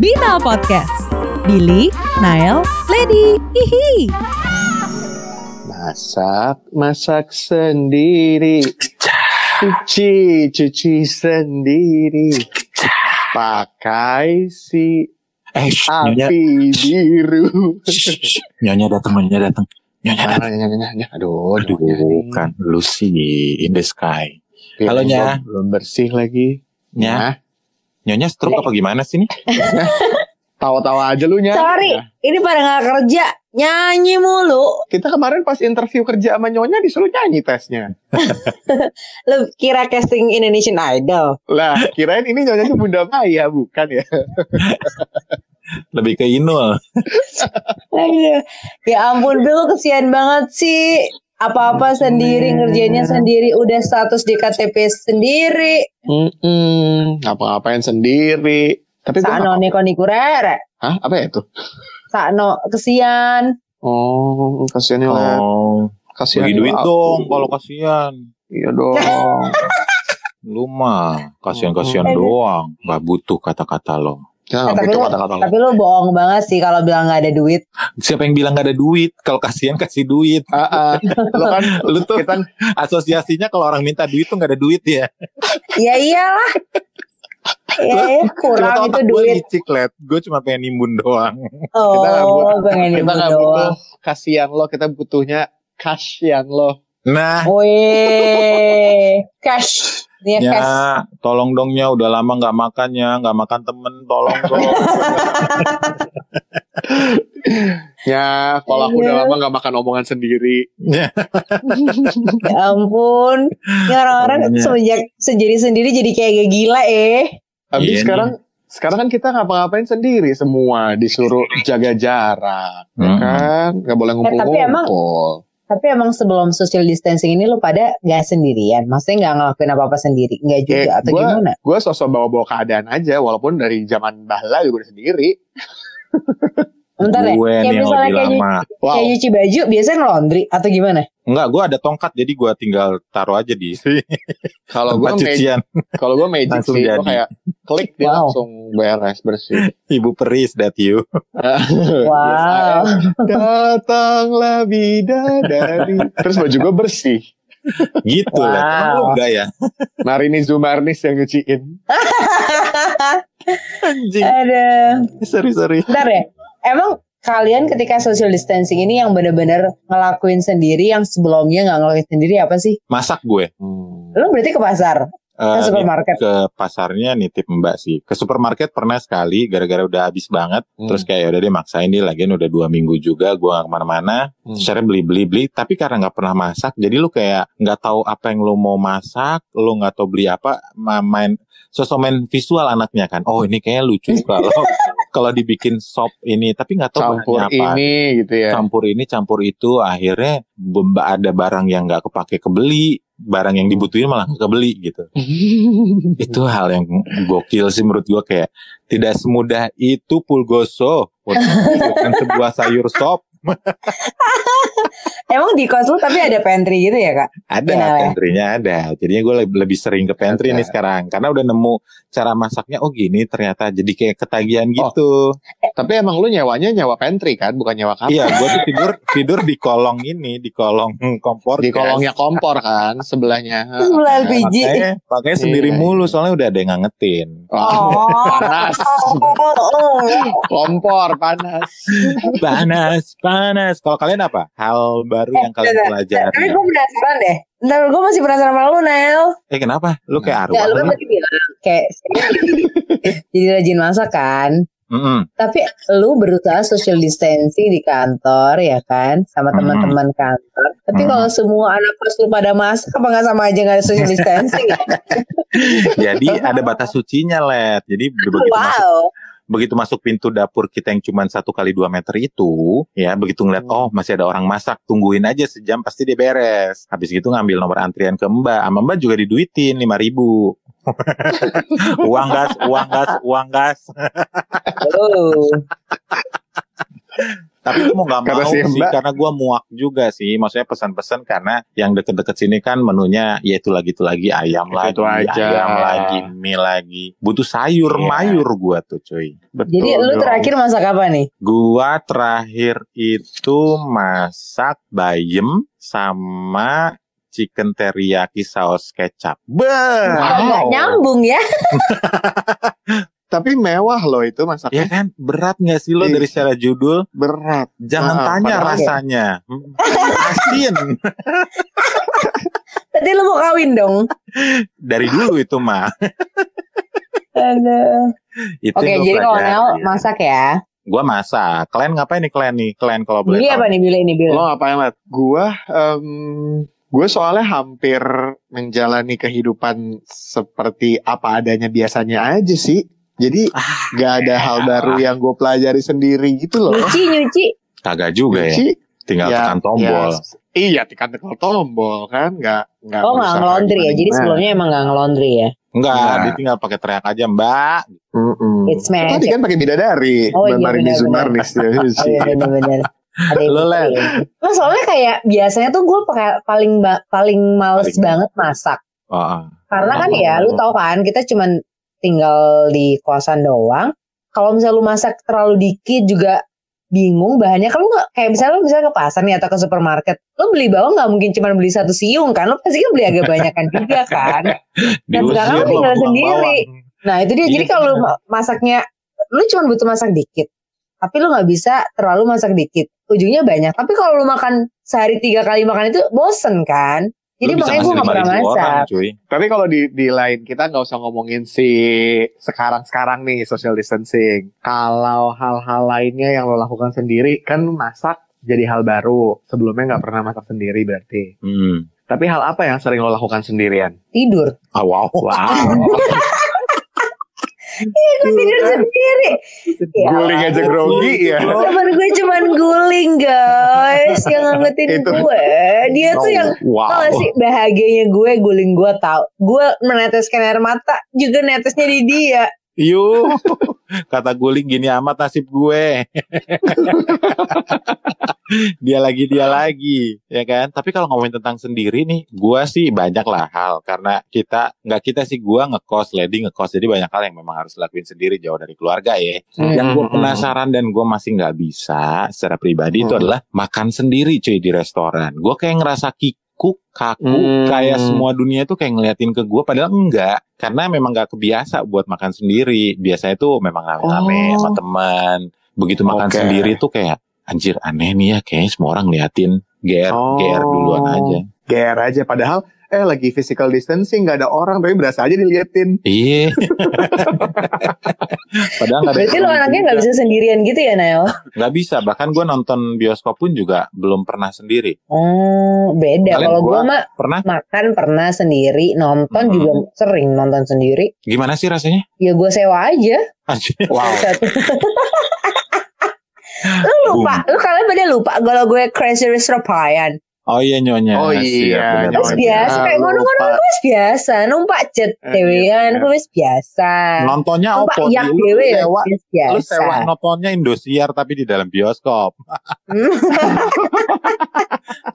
Binal Podcast. Billy, Nael, Lady, hihi. Masak, masak sendiri. Cuci, cuci sendiri. Pakai si Eh, shh, nyonya, api biru. shh, shh, nyonya datang, nyonya datang, nyonya Ah, datang. nyonya, nyonya, nyonya. Aduh, Aduh, nyonya kan Lucy in the sky. Halo, Nya. Belum bersih lagi. Nya, Nah, nyonya stroke apa gimana sih nih? tawa-tawa aja lu nya. Sorry, Nah, ini pada nggak kerja, nyanyi mulu. kita kemarin pas interview kerja sama nyonya disuruh nyanyi tesnya. Lu kira casting Indonesian Idol? Lah, kirain ini nyonyanya Bunda Maya, bukan ya? Lebih ke Inul. Aduh. Ya ampun, Bill kesian banget sih. Apa-apa sendiri, ngerjainnya sendiri, udah status di KTP sendiri. Mm-mm, ngapa-ngapain sendiri. Tapi Sakno neko nikurere. Hah? Apa ya itu? Sakno kesian. Oh, kasihan ya. Oh, Kasihan bagi ya, duit aku. dong kalau kasihan. Iya dong. Lu mah kasihan-kasihan doang. Gak butuh kata-kata lo. Jangan Eh, tapi lu- lo. Tapi lu bohong banget sih kalau bilang nggak ada duit. Siapa yang bilang gak ada duit? Kalau kasihan kasih duit. Ah, ah. Lo kan Lu tuh kita asosiasinya kalau orang minta duit tuh gak ada duit ya. Ya iyalah. Ya, ya, kurang itu gue duit. licik, Let. Gue cuma pengen nimbun doang. Kita nggak Oh, butuh- pengen kita nggak butuh kasihan lo, kita butuhnya kasihan lo. Nah, Wih, cash. Ya, cash. tolong dongnya udah lama nggak makan ya, nggak makan temen, tolong dong. Ya, kalau aku udah Iya. lama nggak makan omongan sendiri. Ya ampun. Ini orang-orang semenjak sendiri sendiri jadi kayak gak gila eh. Habis Iya sekarang sekarang kan kita ngapa-ngapain sendiri semua disuruh jaga jarak, ya Hmm. kan? Nggak boleh Eh, tapi emang- ngumpul-ngumpul. Tapi emang sebelum social distancing ini lu pada gak sendirian. Maksudnya gak ngelakuin apa-apa sendiri. Gak juga Eh, atau gua- gimana? Gue sosok bawa-bawa keadaan aja, walaupun dari zaman bahla juga udah sendiri. Bentar ya. gue Kayak nih yang misalnya lebih kayak, lama. Wow. kayak nyuci baju biasanya ngelondri atau gimana? Enggak, gue ada tongkat jadi gue tinggal taruh aja di Kalau gue cucian. kalau gue magic Langsung sih, gue jadi. kayak klik dia Wow. langsung beres bersih. Ibu peris that you. Wow. Datanglah bidadari. Terus baju gue bersih. Gitu Wow. lah. Emang lu enggak ya? Marini Zumarnis yang nyuciin. Anjing. Ada. Sorry, sorry. Bentar ya. Emang kalian ketika social distancing ini yang bener-bener ngelakuin sendiri yang sebelumnya nggak ngelakuin sendiri apa sih? Masak gue. Lu berarti ke pasar, Eh, ke supermarket. ke pasarnya nitip mbak sih. Ke supermarket pernah sekali gara-gara udah habis banget. Hmm. Terus kayak "Ya udah deh maksain dia lagian udah dua minggu juga gue gak ke mana-mana. Hmm. Terus akhirnya beli-beli-beli. Tapi karena nggak pernah masak, jadi lu kayak nggak tahu apa yang lu mau masak, lu nggak tahu beli apa, ma- main sosok main visual anaknya kan. Oh ini kayaknya lucu kalau kalau dibikin sop ini, tapi nggak tahu Campur apa. ini gitu ya. Campur ini, campur itu, akhirnya ada barang yang nggak kepake kebeli, barang yang dibutuhin malah nggak kebeli gitu. itu hal yang gokil sih menurut gua kayak tidak semudah itu pulgoso untuk menghasilkan sebuah sayur sop Emang di kos lu tapi ada pantry gitu ya kak? ada Iya. pantry-nya ada jadinya gue lebih, lebih sering ke pantry Ada. nih sekarang karena udah nemu cara masaknya oh gini ternyata jadi kayak ketagihan Oh, gitu Tapi emang lu nyewanya nyewa pantry kan, bukan nyewa kamar. iya gue tuh tidur tidur di kolong ini di kolong kompor Di kolongnya kompor kan, sebelahnya. Sebelah LPG. makanya, makanya sendiri Iya. mulu soalnya udah ada yang ngangetin Oh, panas. Kompor panas. panas panas kalau kalian apa hal baru yang kalian Tapi pelajari gue penasaran deh. Ntar gue masih penasaran sama lu Nel. eh kenapa lu kayak lu arwah kan lu tadi bilang kayak jadi rajin masak kan. Mm-mm. Tapi lu berusaha social distancing di kantor ya kan sama Hmm. teman-teman kantor. Tapi Hmm. kalau semua anak kos lu pada masak apa nggak sama aja nggak ada social distancing? ya? Jadi ada batas sucinya, Let. Jadi begitu masuk, wow. Begitu masuk pintu dapur kita yang cuma satu kali dua meter itu, ya begitu ngeliat, Hmm. oh masih ada orang masak, tungguin aja sejam pasti dia beres. Habis gitu ngambil nomor antrian ke Mbak, sama Mbak juga diduitin lima ribu. uang gas, uang gas, uang gas. Oh. Tapi itu mau gak mau si sih, Mbak. karena gua muak juga sih. Maksudnya pesan-pesan karena yang deket-deket sini kan menunya ya itu lagi itu lagi ayam lagi, Itu aja. ayam lagi, mie lagi. Butuh sayur Iya. mayur gua tuh cuy. Betul Jadi lu dong. terakhir masak apa nih? Gua terakhir itu masak bayam sama chicken teriyaki saus kecap. Kok nggak nyambung ya? Tapi mewah loh itu Ya masaknya. kan berat nggak sih lo Iya. dari secara judul? Berat. Jangan Ah, tanya rasanya. Asin. Tadi lu mau kawin dong. Dari dulu itu mah. Aduh. Itu Oke, jadi kalau. Nel masak ya. Gua masak. Kalian ngapain nih kalian nih? Kalian kalau boleh Billy apa nih Billy ini Billy? Lo ngapain lah? Gua, em, gue soalnya hampir menjalani kehidupan seperti apa adanya biasanya aja sih. Jadi Ah, gak ada hal baru yang gue pelajari sendiri gitu loh. Nyuci nyuci. Kagak juga ya. Nyuci, Tinggal ya, tekan tombol. ya, iya, tekan tekan tombol kan, nggak nggak. Oh nggak ngelondri ya. Jadi sebelumnya emang nggak ngelondri ya. Enggak, Enggak. dia tinggal pakai teriak aja, Mbak. Mm-mm. It's Tadi magic. kan pakai bidadari, Oh, iya, benar, sih. Oh iya bener-bener. Ada Lu, Len. gitu. Nah, soalnya kayak biasanya tuh gue paling paling males Paling- banget masak. Oh, oh. Karena kan Oh. ya lu tau kan kita cuman tinggal di kosan doang. Kalau misalnya lu masak terlalu dikit juga bingung bahannya. Kalau nggak kayak misalnya lu misalnya ke pasar nih atau ke supermarket lu beli bawang nggak mungkin cuma beli satu siung kan? Lu pasti kan beli agak banyak kan juga kan? Dan sekarang lu lo tinggal sendiri. bawang. nah itu dia. Iya, jadi kalau masaknya lu cuma butuh masak dikit tapi lu nggak bisa terlalu masak dikit. Ujungnya banyak. Tapi kalau lu makan sehari tiga kali makan itu bosen kan jadi Lu bisa makanya gue nggak pernah 5.000 orang, masak. Tapi kalau di di lain kita nggak usah ngomongin si sekarang-sekarang nih social distancing. Kalau hal-hal lainnya yang lo lakukan sendiri kan masak jadi hal baru. Sebelumnya nggak pernah masak sendiri berarti. Hmm. Tapi hal apa yang sering lo lakukan sendirian? tidur Ah, wow. gue tidur sendiri Ya Guling aja grogi ya. temen gue cuman guling guys yang ngangetin Itu. gue dia tuh yang wow. sih bahagianya gue guling gue tau gue meneteskan air mata juga netesnya di dia Yuk. Kata guling gini amat nasib gue. dia lagi dia lagi, ya kan? Tapi kalau ngomongin tentang sendiri nih, gua sih banyak lah hal karena kita nggak kita sih gua ngekos, lady ngekos, jadi banyak hal yang memang harus lakuin sendiri jauh dari keluarga ya. Yang gue Hmm. penasaran dan gue masih nggak bisa secara pribadi itu Hmm. adalah makan sendiri cuy di restoran. Gue kayak ngerasa kikuk, kaku, Hmm. kayak semua dunia tuh kayak ngeliatin ke gue. Padahal enggak, karena memang nggak kebiasa buat makan sendiri. Biasanya tuh memang rame-rame Oh. sama teman. Begitu makan Oke. sendiri tuh kayak anjir aneh nih ya, kayaknya semua orang ngeliatin. GR, Oh. GR duluan aja. GR aja. Padahal eh lagi physical distancing nggak ada orang tapi berasa aja diliatin. Iya. Padahal nggak ada berarti lo anaknya nggak bisa sendirian gitu ya Nail nggak bisa bahkan gue nonton bioskop pun juga belum pernah sendiri oh beda kalau gue gua- mah pernah makan pernah sendiri nonton Hmm. juga sering nonton sendiri gimana sih rasanya ya gue sewa aja Anjir. Wow. lu lupa? Lu kalian pada lupa kalau gue crazy rich Rapayan oh iya nyonya. Oh Siap, iya, Nyonya. biasa kayak Lupa. ngono-ngono gue biasa. Numpak jet Eh, dewean iya. gue wis biasa. Nontonnya numpak opo yak ya sewa wis lu sewa nontonnya Indosiar tapi di dalam bioskop.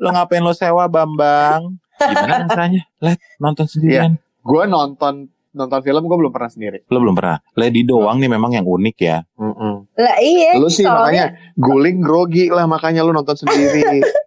Lu ngapain lu sewa Bambang? Gimana rasanya? Let nonton sendirian. Gue nonton nonton film gue belum pernah sendiri. lu belum pernah Lady doang nih memang yang unik ya lah iya Lu sih soalnya makanya guling grogi lah makanya lu nonton sendiri. Hmm.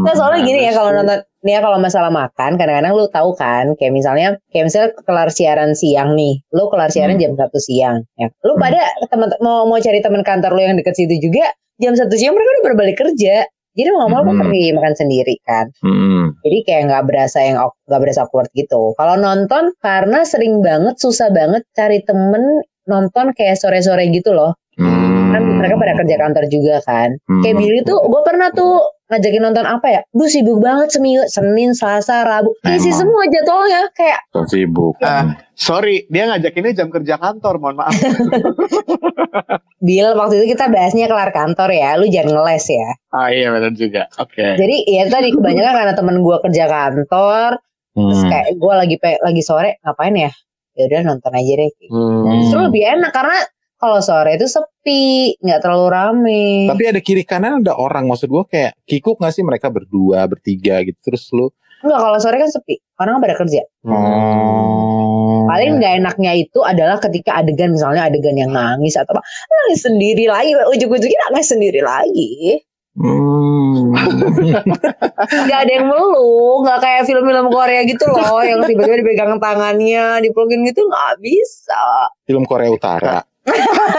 Nah soalnya gini ya kalau sih? nonton nih ya kalau masalah makan kadang-kadang lu tahu kan kayak misalnya kayak misalnya kelar siaran siang nih lu kelar siaran Hmm. jam satu siang ya lu Hmm. pada teman mau mau cari teman kantor lu yang deket situ juga jam satu siang mereka udah berbalik kerja jadi mau lu Hmm. pergi makan sendiri kan Hmm. jadi kayak nggak berasa yang nggak berasa awkward gitu kalau nonton karena sering banget susah banget cari temen nonton kayak sore-sore gitu loh Hmm. kan mereka pada kerja kantor juga kan Hmm. Kayak Billy tuh, gue pernah tuh ngajakin nonton apa ya? Duh sibuk banget seminggu, Senin, Selasa, Rabu. Isi Emang. semua jadwalnya. Kayak, So sibuk Ah. Sorry, dia ngajakinnya jam kerja kantor, mohon maaf. Bill waktu itu kita bahasnya kelar kantor ya. Lu jangan ngeles ya. ah iya benar juga. Oke. Jadi ya tadi kebanyakan karena temen gue kerja kantor. Terus Hmm. kayak gue lagi pe- lagi sore ngapain ya? Ya udah nonton aja deh. Hmm. Justru lebih enak karena kalau sore itu sepi nggak terlalu rame. Tapi ada kiri kanan ada orang maksud gua kayak kikuk gak sih mereka berdua bertiga gitu terus lu Enggak, kalau sore kan sepi. Orang pada kerja. oh Paling nggak enaknya itu adalah ketika adegan misalnya adegan yang nangis atau apa nangis sendiri lagi ujung-ujungnya nangis sendiri lagi Hmm. nggak ada yang meluk nggak kayak film-film Korea gitu loh yang tiba-tiba dipegang tangannya dipelungin gitu nggak bisa film Korea Utara.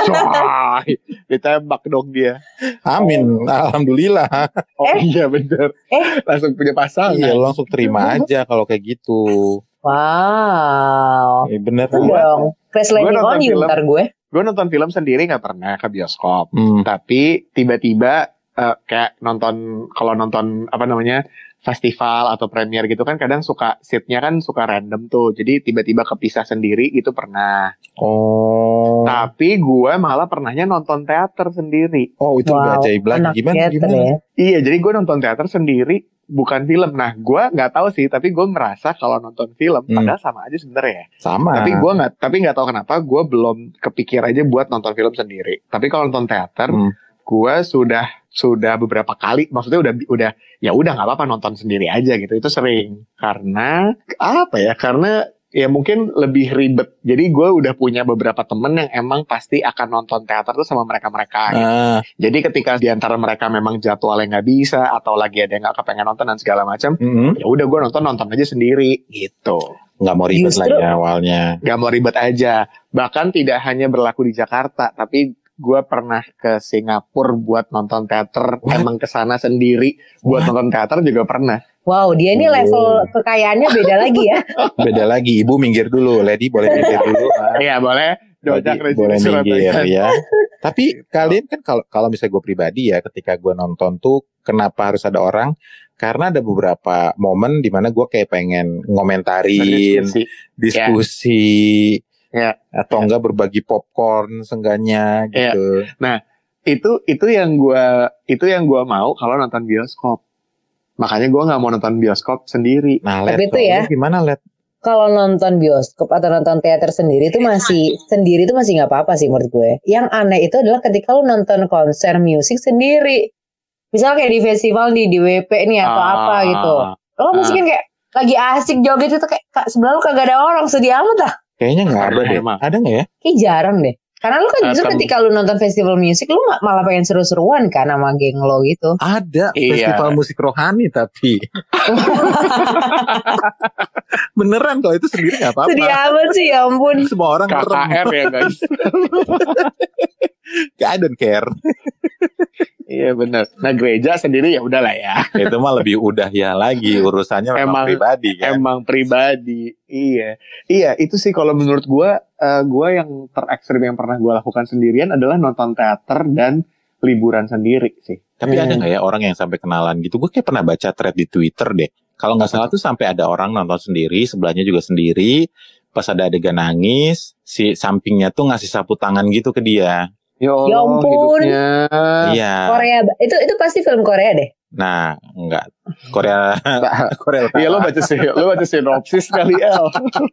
Wah, ditembak dong dia. Amin, alhamdulillah. Oh iya bener. Eh. Langsung punya pasangan. Iya, langsung terima aja kalau kayak gitu. wow Eh, bener itu kan? dong Crash Landing nonton on You film. ntar gue Gue nonton film sendiri nggak pernah ke bioskop. Hmm. Tapi tiba-tiba eh, kayak nonton kalau nonton apa namanya festival atau premier gitu kan kadang suka seatnya kan suka random tuh. Jadi tiba-tiba kepisah sendiri gitu pernah. Oh. Tapi gue malah pernahnya nonton teater sendiri. Oh, itu Wow, udah ajaib lagi. Gimana? theater Gimana? ya. Iya, jadi gue nonton teater sendiri bukan film. Nah, gue nggak tahu sih, tapi gue merasa kalau nonton film, Hmm. padahal sama aja sebenarnya. Sama. Tapi gue nggak, tapi nggak tahu kenapa gue belum kepikir aja buat nonton film sendiri. Tapi kalau nonton teater, Hmm. gue sudah sudah beberapa kali, maksudnya udah udah ya udah nggak apa-apa nonton sendiri aja gitu. Itu sering karena apa ya? Karena ya mungkin lebih ribet. Jadi gue udah punya beberapa temen yang emang pasti akan nonton teater tuh sama mereka-mereka. gitu. Ah, Jadi ketika di antara mereka memang jadwalnya nggak bisa atau lagi ada yang nggak kepengen nonton dan segala macam, mm-mm. ya udah gue nonton nonton aja sendiri gitu. nggak mau ribet Justru- lah ya awalnya. Gak mau ribet aja. Bahkan tidak hanya berlaku di Jakarta, tapi gue pernah ke Singapura buat nonton teater. What? Emang ke sana sendiri buat What? nonton teater juga pernah. wow dia ini Oh. level kekayaannya beda lagi ya Beda lagi, ibu minggir dulu, lady boleh minggir dulu. Iya boleh. Dojak boleh minggir ya. Tapi kalian kan kalau kalau misalnya gue pribadi ya, ketika gue nonton tuh kenapa harus ada orang? Karena ada beberapa momen di mana gue kayak pengen ngomentarin, Berdiskusi. diskusi, Ya. atau enggak berbagi popcorn seenggaknya Ya. gitu. Itu itu yang gue itu yang gua mau kalau nonton bioskop. Makanya gue nggak mau nonton bioskop sendiri. Nah, Tapi Let, itu ya. gimana Let? kalau nonton bioskop atau nonton teater sendiri itu masih sendiri itu masih nggak apa-apa sih menurut gue. Yang aneh itu adalah ketika lu nonton konser musik sendiri. Misal kayak di festival nih di WP nih atau Ah. apa gitu. Lo mungkin kayak lagi asik joget itu kayak "Kak, sebelah lu kagak ada orang sedih amat lah. Kayaknya nggak ada deh. emang. Ada nggak ya? Kayak jarang deh. Karena lu kan Eh, justru ketika lu nonton festival musik lu ma- malah pengen seru-seruan kan sama geng lo gitu. Ada Iya. festival musik rohani tapi beneran kalau itu sendiri Sedih apa-apa. amat sih ya ampun. Semua orang. KKR ya guys. I don't care. Iya bener. Nah gereja sendiri ya udahlah ya. itu mah lebih udah ya lagi urusannya memang Emang- pribadi kan. Emang pribadi. Iya. Iya itu sih kalau menurut gue, eh gue yang terekstrim yang pernah gue lakukan sendirian adalah nonton teater dan liburan sendiri sih. Tapi ada Hmm. nggak ya orang yang sampai kenalan gitu? Gue kayak pernah baca thread di Twitter deh. Kalau nggak salah tuh sampai ada orang nonton sendiri, sebelahnya juga sendiri. Pas ada adegan nangis, si sampingnya tuh ngasih sapu tangan gitu ke dia. Ya Allah, Ya ampun. hidupnya. Iya. Korea itu itu pasti film Korea deh. Nah, enggak. Korea Korea. Iya lo baca sih, lo baca sinopsis kali El.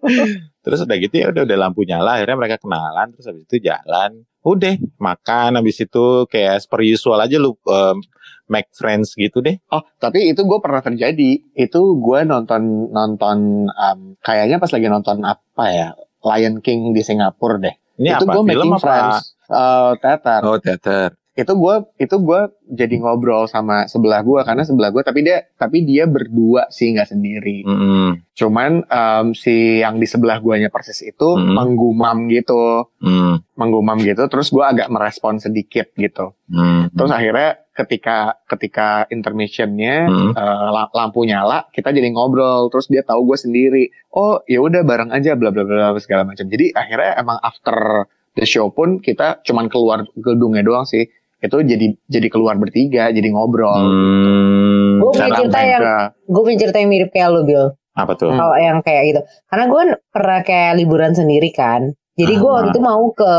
Terus udah gitu ya udah udah lampu nyala akhirnya mereka kenalan terus habis itu jalan. Udah makan habis itu kayak as per usual aja lu um, make friends gitu deh. Oh, tapi itu gue pernah terjadi. Itu gue nonton nonton um, kayaknya pas lagi nonton apa ya Lion King di Singapura deh. Ini itu apa gue film making apa? friends uh, teater. Oh teater. Itu gue itu gue jadi ngobrol sama sebelah gue karena sebelah gue tapi dia tapi dia berdua sih nggak sendiri. Mm-mm. Cuman um, si yang di sebelah guanya persis itu Hmm. menggumam gitu, Mm. menggumam gitu. Terus gue agak merespon sedikit gitu. Mm. Terus akhirnya ketika ketika intermissionnya Mm. eh, la- lampu nyala, kita jadi ngobrol. Terus dia tahu gue sendiri. Oh ya udah bareng aja bla bla bla segala macam. Jadi akhirnya emang after the show pun kita cuman keluar gedungnya doang sih. Itu jadi jadi keluar bertiga, jadi ngobrol. Hmm. Gue punya cerita yang gue punya cerita yang mirip kayak lu Bill. Apa tuh? Hmm. Kalau yang kayak gitu. Karena gue pernah kayak liburan sendiri kan. Jadi gue Ah. waktu itu mau ke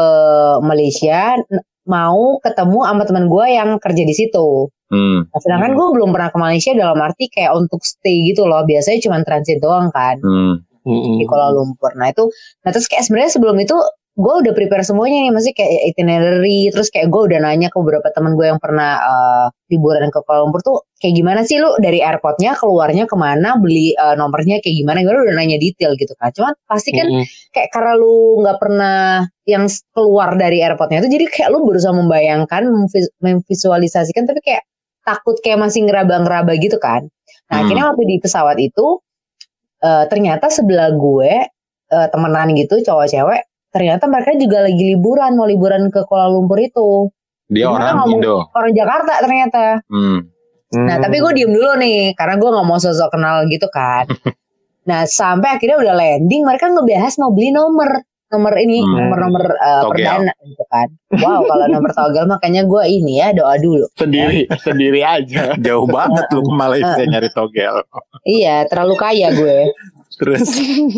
Malaysia, mau ketemu sama teman gue yang kerja di situ. Hmm. Nah, sedangkan Hmm. gue belum pernah ke Malaysia dalam arti kayak untuk stay gitu loh. Biasanya cuma transit doang kan Hmm. Mm-mm. di Kuala Lumpur. Nah itu, nah terus kayak sebenarnya sebelum itu gue udah prepare semuanya nih masih kayak itinerary terus kayak gue udah nanya ke beberapa teman gue yang pernah eh, liburan ke Kuala Lumpur tuh kayak gimana sih lu dari airportnya keluarnya ke mana beli eh, nomornya kayak gimana gue udah nanya detail gitu kan cuman pasti kan Mm-mm. kayak karena lu nggak pernah yang keluar dari airportnya itu jadi kayak lu berusaha membayangkan memvis- memvisualisasikan tapi kayak takut kayak masih ngeraba-ngeraba gitu kan nah Hmm. akhirnya waktu di pesawat itu eh, ternyata sebelah gue eh, temenan gitu cowok cewek ternyata mereka juga lagi liburan mau liburan ke Kuala Lumpur itu Dia Gimana orang ngomong- Indo. orang Jakarta ternyata Hmm. Nah, Hmm. tapi gue diem dulu nih, karena gue nggak mau sosok kenal gitu kan. nah, sampai akhirnya udah landing, mereka ngebahas mau beli nomor, nomor ini, Hmm. nomor-nomor uh, Togel. perdana gitu kan. Wow, kalau nomor togel makanya gue ini ya doa dulu. sendiri sendiri aja. Jauh banget lu ke Malaysia nyari togel. Iya, terlalu kaya gue. Terus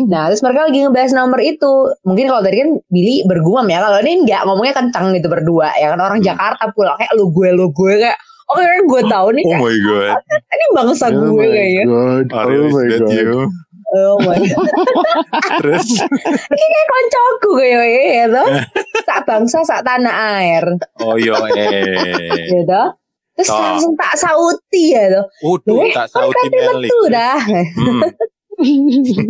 Nah, terus mereka lagi ngebahas nomor itu. Mungkin kalau tadi kan Billy bergumam ya, kalau ini enggak ngomongnya kencang gitu berdua. Ya kan orang Hmm. Jakarta pulang kayak lu gue lu gue kayak Oke, gue tahu nih, oh my god. ini bangsa Oh gue my kayaknya. god. Are Oh my that god. you? Oh my god. Terus kayak koncoku kayak ya tuh sak bangsa sak tanah air oh yo eh. gitu terus Toh. langsung tak sauti ya tuh Udah Eh, tak kan sauti Melik. betul dah Hmm.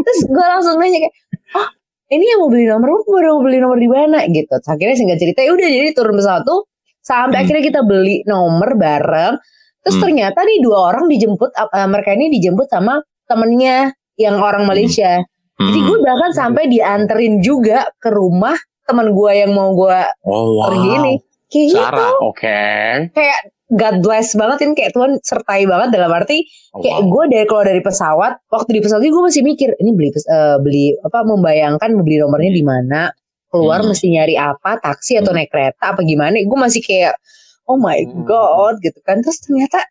terus gue langsung nanya kayak oh ini yang mau beli nomor lu baru mau beli nomor di mana gitu Terus akhirnya singkat cerita ya udah jadi turun pesawat tuh sampai Hmm. akhirnya kita beli nomor bareng terus Hmm. ternyata nih dua orang dijemput eh, mereka ini dijemput sama temennya yang orang Malaysia Jadi Hmm. gue bahkan sampai dianterin juga ke rumah teman gue yang mau gue Oh wow. pergi ini. Kayak gitu, Sarah. Oke. kayak God bless banget ini kayak Tuhan sertai banget dalam arti Oh, kayak wow. gue dari keluar dari pesawat waktu di pesawat gue masih mikir ini beli eh, beli apa membayangkan beli nomornya di mana keluar Hmm. mesti nyari apa taksi atau Hmm. naik kereta apa gimana gue masih kayak oh my Hmm. god gitu kan terus ternyata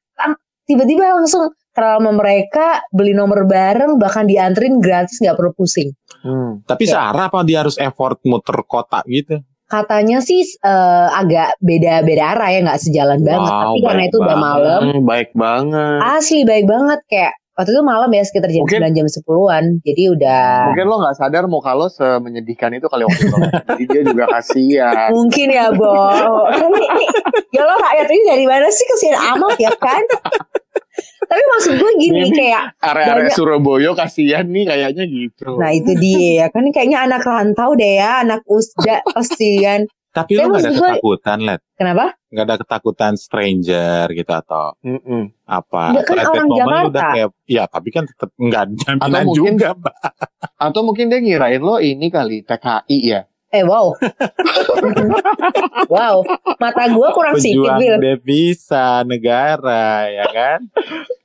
tiba-tiba langsung kenal sama mereka beli nomor bareng bahkan dianterin gratis nggak perlu pusing Hmm. Tapi Sarah apa dia harus effort muter kota gitu? katanya sih eh, agak beda-beda arah ya nggak sejalan banget Wow, tapi karena itu udah banget. malam baik banget. asli baik banget kayak waktu itu malam ya sekitar jam Mungkin- 9 jam 10-an jadi udah Mungkin lo nggak sadar muka lo semenyedihkan itu kali waktu itu. Jadi dia juga kasihan. mungkin ya Bo ya lo rakyat ini dari mana sih kesian amat ya kan tapi maksud gue gini Ini- kayak Area-area Surabaya kasihan nih kayaknya gitu. nah itu dia ya kan kayaknya anak rantau deh ya anak usda kasihan Tapi Tapi lu gak ada gue- ketakutan, Let? kenapa Gak ada ketakutan stranger gitu atau Mm-mm. apa? Nggak, kan at orang Jakarta. Udah kayak, ya tapi kan tetap nggak jaminan Atau mungkin- juga, Mbak. Atau mungkin dia ngirain lo ini kali TKI ya. eh wow wow mata gue kurang Pejuang Bil. devisa negara, ya kan?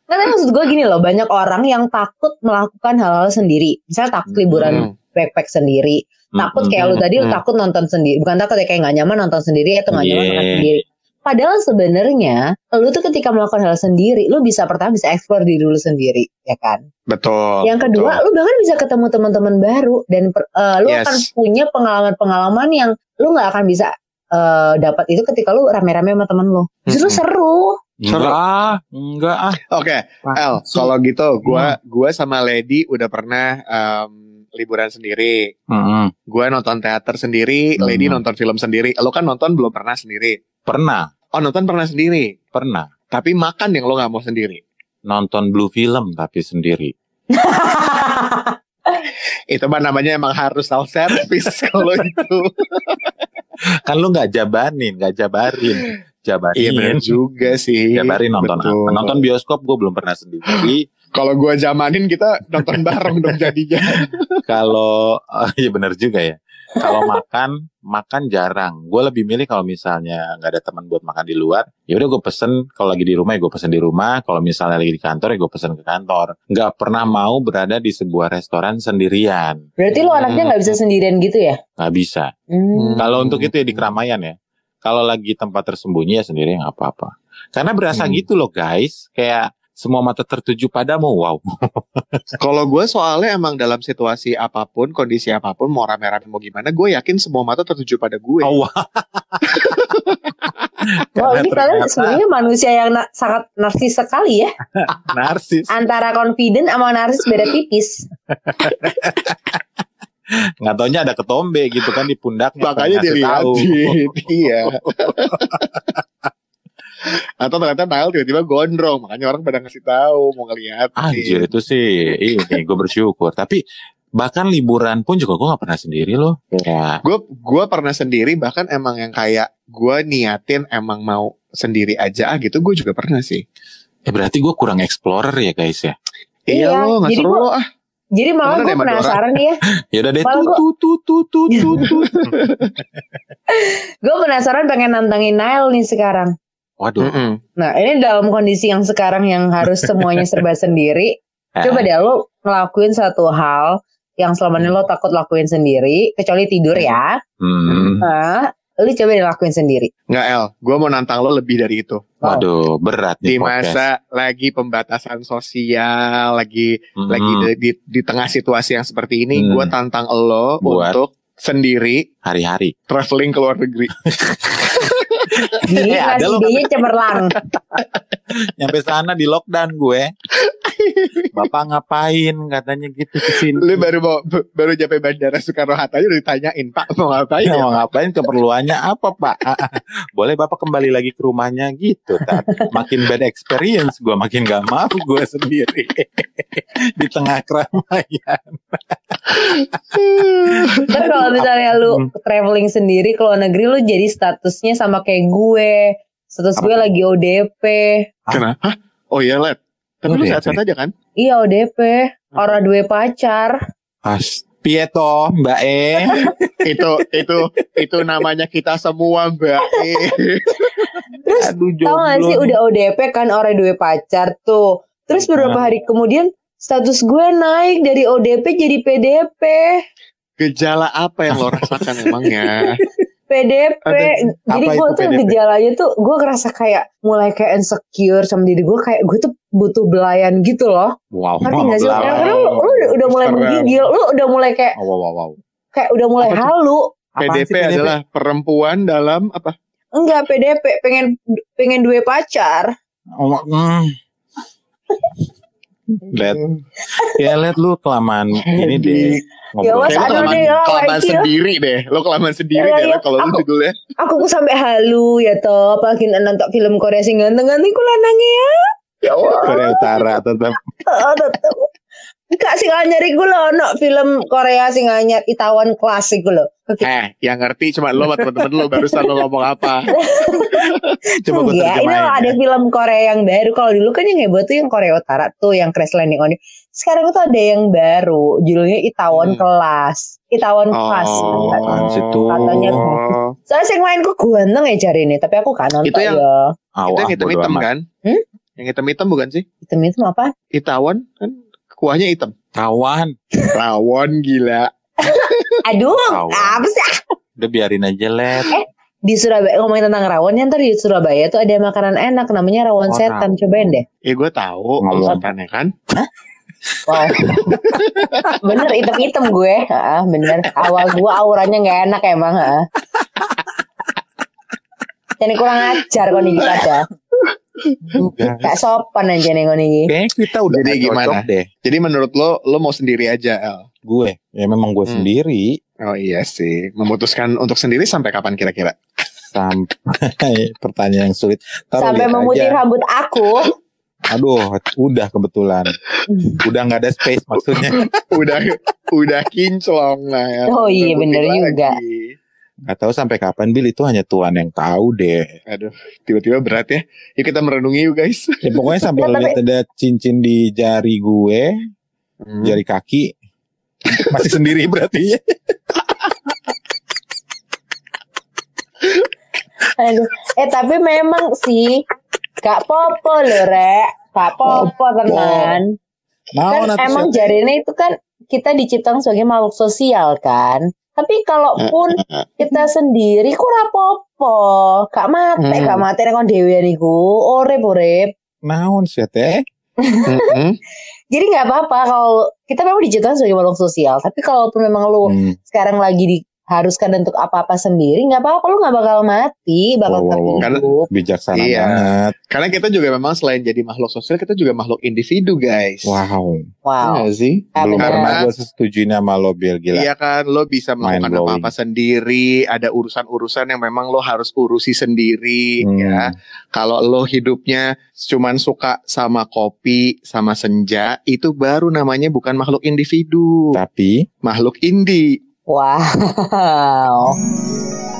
Nah, tapi maksud gue gini loh, banyak orang yang takut melakukan hal-hal sendiri. Misalnya takut liburan Hmm. backpack sendiri, takut kayak lu tadi lu takut nonton sendiri. Bukan takut ya kayak nggak nyaman nonton sendiri atau nggak nyaman Iya. makan sendiri. Padahal sebenarnya lu tuh ketika melakukan hal sendiri, lu bisa pertama bisa explore diri lu sendiri, ya kan? Betul. yang kedua, lu bahkan bisa ketemu teman-teman baru dan per- eh, lu Yes. akan punya pengalaman-pengalaman yang lu nggak akan bisa eh, dapat itu ketika lu rame-rame sama temen lu. Justru Mm-mm. seru. Enggak ah, enggak ah. Oke, El, Sih. kalau gitu gua gua sama Lady udah pernah em, liburan sendiri. Mm-mm. Gua nonton teater sendiri, Hmm. Lady nonton film sendiri. Lo kan nonton belum pernah sendiri. Pernah, Oh, nonton pernah sendiri. pernah Tapi makan yang lo nggak mau sendiri. nonton blue film tapi sendiri. Itu mah namanya emang harus self service kalau itu. Kan lu nggak jabanin, nggak jabarin. Jabarin. Iya benar juga sih. Jabarin nonton Betul. apa? Nonton bioskop gue belum pernah sendiri. Kalau gua zamanin kita nonton bareng dong jadinya. Kalau oh, iya benar juga ya. Kalau makan, makan jarang. Gue lebih milih kalau misalnya nggak ada teman buat makan di luar, ya udah gue pesen. Kalau lagi di rumah, ya gue pesen di rumah. Kalau misalnya lagi di kantor, ya gue pesen ke kantor. Nggak pernah mau berada di sebuah restoran sendirian. Berarti lu anaknya nggak bisa sendirian gitu ya? Nggak bisa. Hmm. Kalau untuk itu ya di keramaian ya. Kalau lagi tempat tersembunyi ya sendiri nggak apa-apa. Karena berasa Hmm. gitu loh guys. Kayak semua mata tertuju padamu. Wow. Kalau gue soalnya emang dalam situasi apa pun, kondisi apa pun, mau rame-rame mau gimana, gue yakin semua mata tertuju pada gue. Oh, wow. Wah ini kalian sebenarnya manusia yang na- sangat narsis sekali ya. narsis. Antara confident sama narsis beda tipis. Nggak taunya ada ketombe gitu kan di pundaknya. Makanya dilihatin. iya. Atau ternyata Nail tiba-tiba gondrong, makanya orang pada ngasih tahu mau ngeliatin. Anjir itu sih ini gue bersyukur. Tapi bahkan liburan pun juga gue nggak pernah sendiri loh. Ya Gue gua pernah sendiri bahkan emang yang kayak gue niatin emang mau sendiri aja ah gitu gue juga pernah sih. eh, berarti gue kurang explorer ya guys ya. Iya, Iya, lo nggak jadi seru gua- lo ah. Jadi malah gue penasaran nih ya. Ya udah deh Malah tuh gua- tuh tuh tuh tuh tuh tuh. Gue penasaran pengen nantangin Nile nih sekarang. Waduh. Mm-mm. Nah ini dalam kondisi yang sekarang yang harus semuanya serba sendiri. Coba Eh, deh lo ngelakuin satu hal yang selama ini lo takut lakuin sendiri. Kecuali tidur ya. hmm. Nah, lo coba deh lakuin sendiri. Nggak El, gue mau nantang lo lebih dari itu. Waduh berat Di nih podcast. masa lagi pembatasan sosial, lagi Hmm. lagi di, di, di tengah situasi yang seperti ini, Hmm. gue tantang lo Buat? untuk sendiri hari-hari. traveling ke luar negeri. Gini Eh, kan ada lo cemerlang. Nyampe sana di lockdown gue. Bapak ngapain katanya gitu ke sini. Lu baru mau baru nyampe bandara Soekarno Hatta aja udah ditanyain Pak mau ngapain Ya, ya? mau ngapain keperluannya apa pak? Boleh bapak kembali lagi ke rumahnya gitu. Tat. Makin bad experience gue makin gak mau gue sendiri di tengah keramaian. Ntar kalau misalnya lu traveling sendiri ke luar negeri lu jadi statusnya sama kayak gue. Status gue lagi ODP. Kenapa? Oh iya Let. Tapi lu sehat-sehat aja kan? Iya ODP. Orang dua pacar. Pas Pieto Mbak E. itu itu itu namanya kita semua Mbak E. Terus Aduh tau gak sih udah ODP kan orang dua pacar tuh. Terus beberapa Nah. hari kemudian status gue naik dari ODP jadi PDP. Gejala apa yang lo rasakan emangnya? PDP. Ada- Jadi apa gue itu tuh PDP? gejalanya tuh gue ngerasa kayak mulai kayak insecure sama diri gue kayak gue tuh butuh belayan gitu loh. Wow, Ngerti gak sih? Karena lu, lu udah, udah mulai Serem. menggigil, lu udah mulai kayak wow, wow, wow. kayak udah mulai Apa halu. PDP, sih adalah perempuan dalam apa? Enggak PDP, pengen pengen dua pacar. Oh, mm. Let, ya let lu kelamaan ini deh Ya, ngobrol. Mas, Kayak lo aduh kelamaan, deh, ya, kelamaan ya. sendiri deh. Lo kelamaan sendiri Ya, deh ya, kalau lu aku- judulnya. Aku kok sampai halu ya toh, apalagi nonton film Korea sing ganteng-ganteng ku lanangnya ya. Ya Korea Utara tetap oh, tetep. Enggak sih nyari gue loh, no film Korea sing anyar Itaewon klasik gue loh. Eh, yang ngerti cuma lo sama temen-temen lo barusan lo ngomong apa. coba gue Iya, ini terjemahin. loh ada ya. film Korea yang baru. Kalau dulu kan yang heboh tuh yang Korea Utara tuh yang Crash Landing on You. Sekarang tuh ada yang baru, judulnya Itaewon Hmm. Kelas. Itaewon Kelas. apaan sih tuh? Katanya Soalnya yang main kok ganteng ya cari ini, tapi aku kan nonton Itu yang- ya. Awah, itu yang hitam-hitam kan? Hmm? Yang hitam-hitam bukan sih? Hitam itu apa? Itaewon kan kuahnya hitam. Kawan, Rawon gila. Aduh, Rawon. apa sih? udah biarin aja let. Di Surabaya ngomongin tentang rawon, ya ntar di Surabaya tuh ada makanan enak namanya rawon Oh, setan. rawon. Cobain deh. Ya gue tahu Ngomong. setannya kan. Wow. bener hitam-hitam gue. Heeh, bener. Awal gue auranya nggak enak emang. Heeh. Jadi kurang ajar kok nih ada. Gak sopan aja nih. Kayaknya kita udah Jadi gimana? deh. Jadi menurut lo, lo mau sendiri aja El? Gue, ya memang gue Hmm. sendiri Oh iya sih. Memutuskan untuk sendiri sampai kapan kira-kira? sampai pertanyaan yang sulit. Taruh Sampai memutih aja. rambut aku. Aduh, udah kebetulan. Udah nggak ada space maksudnya. udah udah kinclong lah ya. Oh iya, bener juga. lagi. Gak tahu sampai kapan Bill itu hanya Tuhan yang tahu deh. Aduh, tiba-tiba berat ya. Yuk kita merenungi yuk guys. Ya, pokoknya sampai Ya, lihat ada cincin di jari gue, Hmm. jari kaki, masih sendiri berarti ya. Aduh. Eh tapi memang sih gak popo loh rek. Gak popo tenan. Nah, kan emang jarine itu kan kita diciptakan sebagai makhluk sosial kan. Tapi kalaupun kita sendiri ku rapopo, gak mate, Hmm. gak mate nek kon dhewe niku, urip urip. naon sih teh? Jadi nggak apa-apa kalau kita memang diciptakan sebagai makhluk sosial. Tapi kalaupun memang lu Hmm. sekarang lagi di haruskan untuk apa-apa sendiri nggak apa-apa lu nggak bakal mati bakal Wow, wow, wow. Karena- Bijaksana Iya. banget. Karena kita juga memang selain jadi makhluk sosial, kita juga makhluk individu, guys. Wow. wow Iya sih? Belum pernah gue setuju sama lo Bill gila. Iya kan, lo bisa melakukan apa-apa sendiri. Ada urusan-urusan yang memang lo harus urusi sendiri, Hmm. ya. Kalau lo hidupnya cuman suka sama kopi, sama senja, itu baru namanya bukan makhluk individu, Tapi makhluk indie. Wow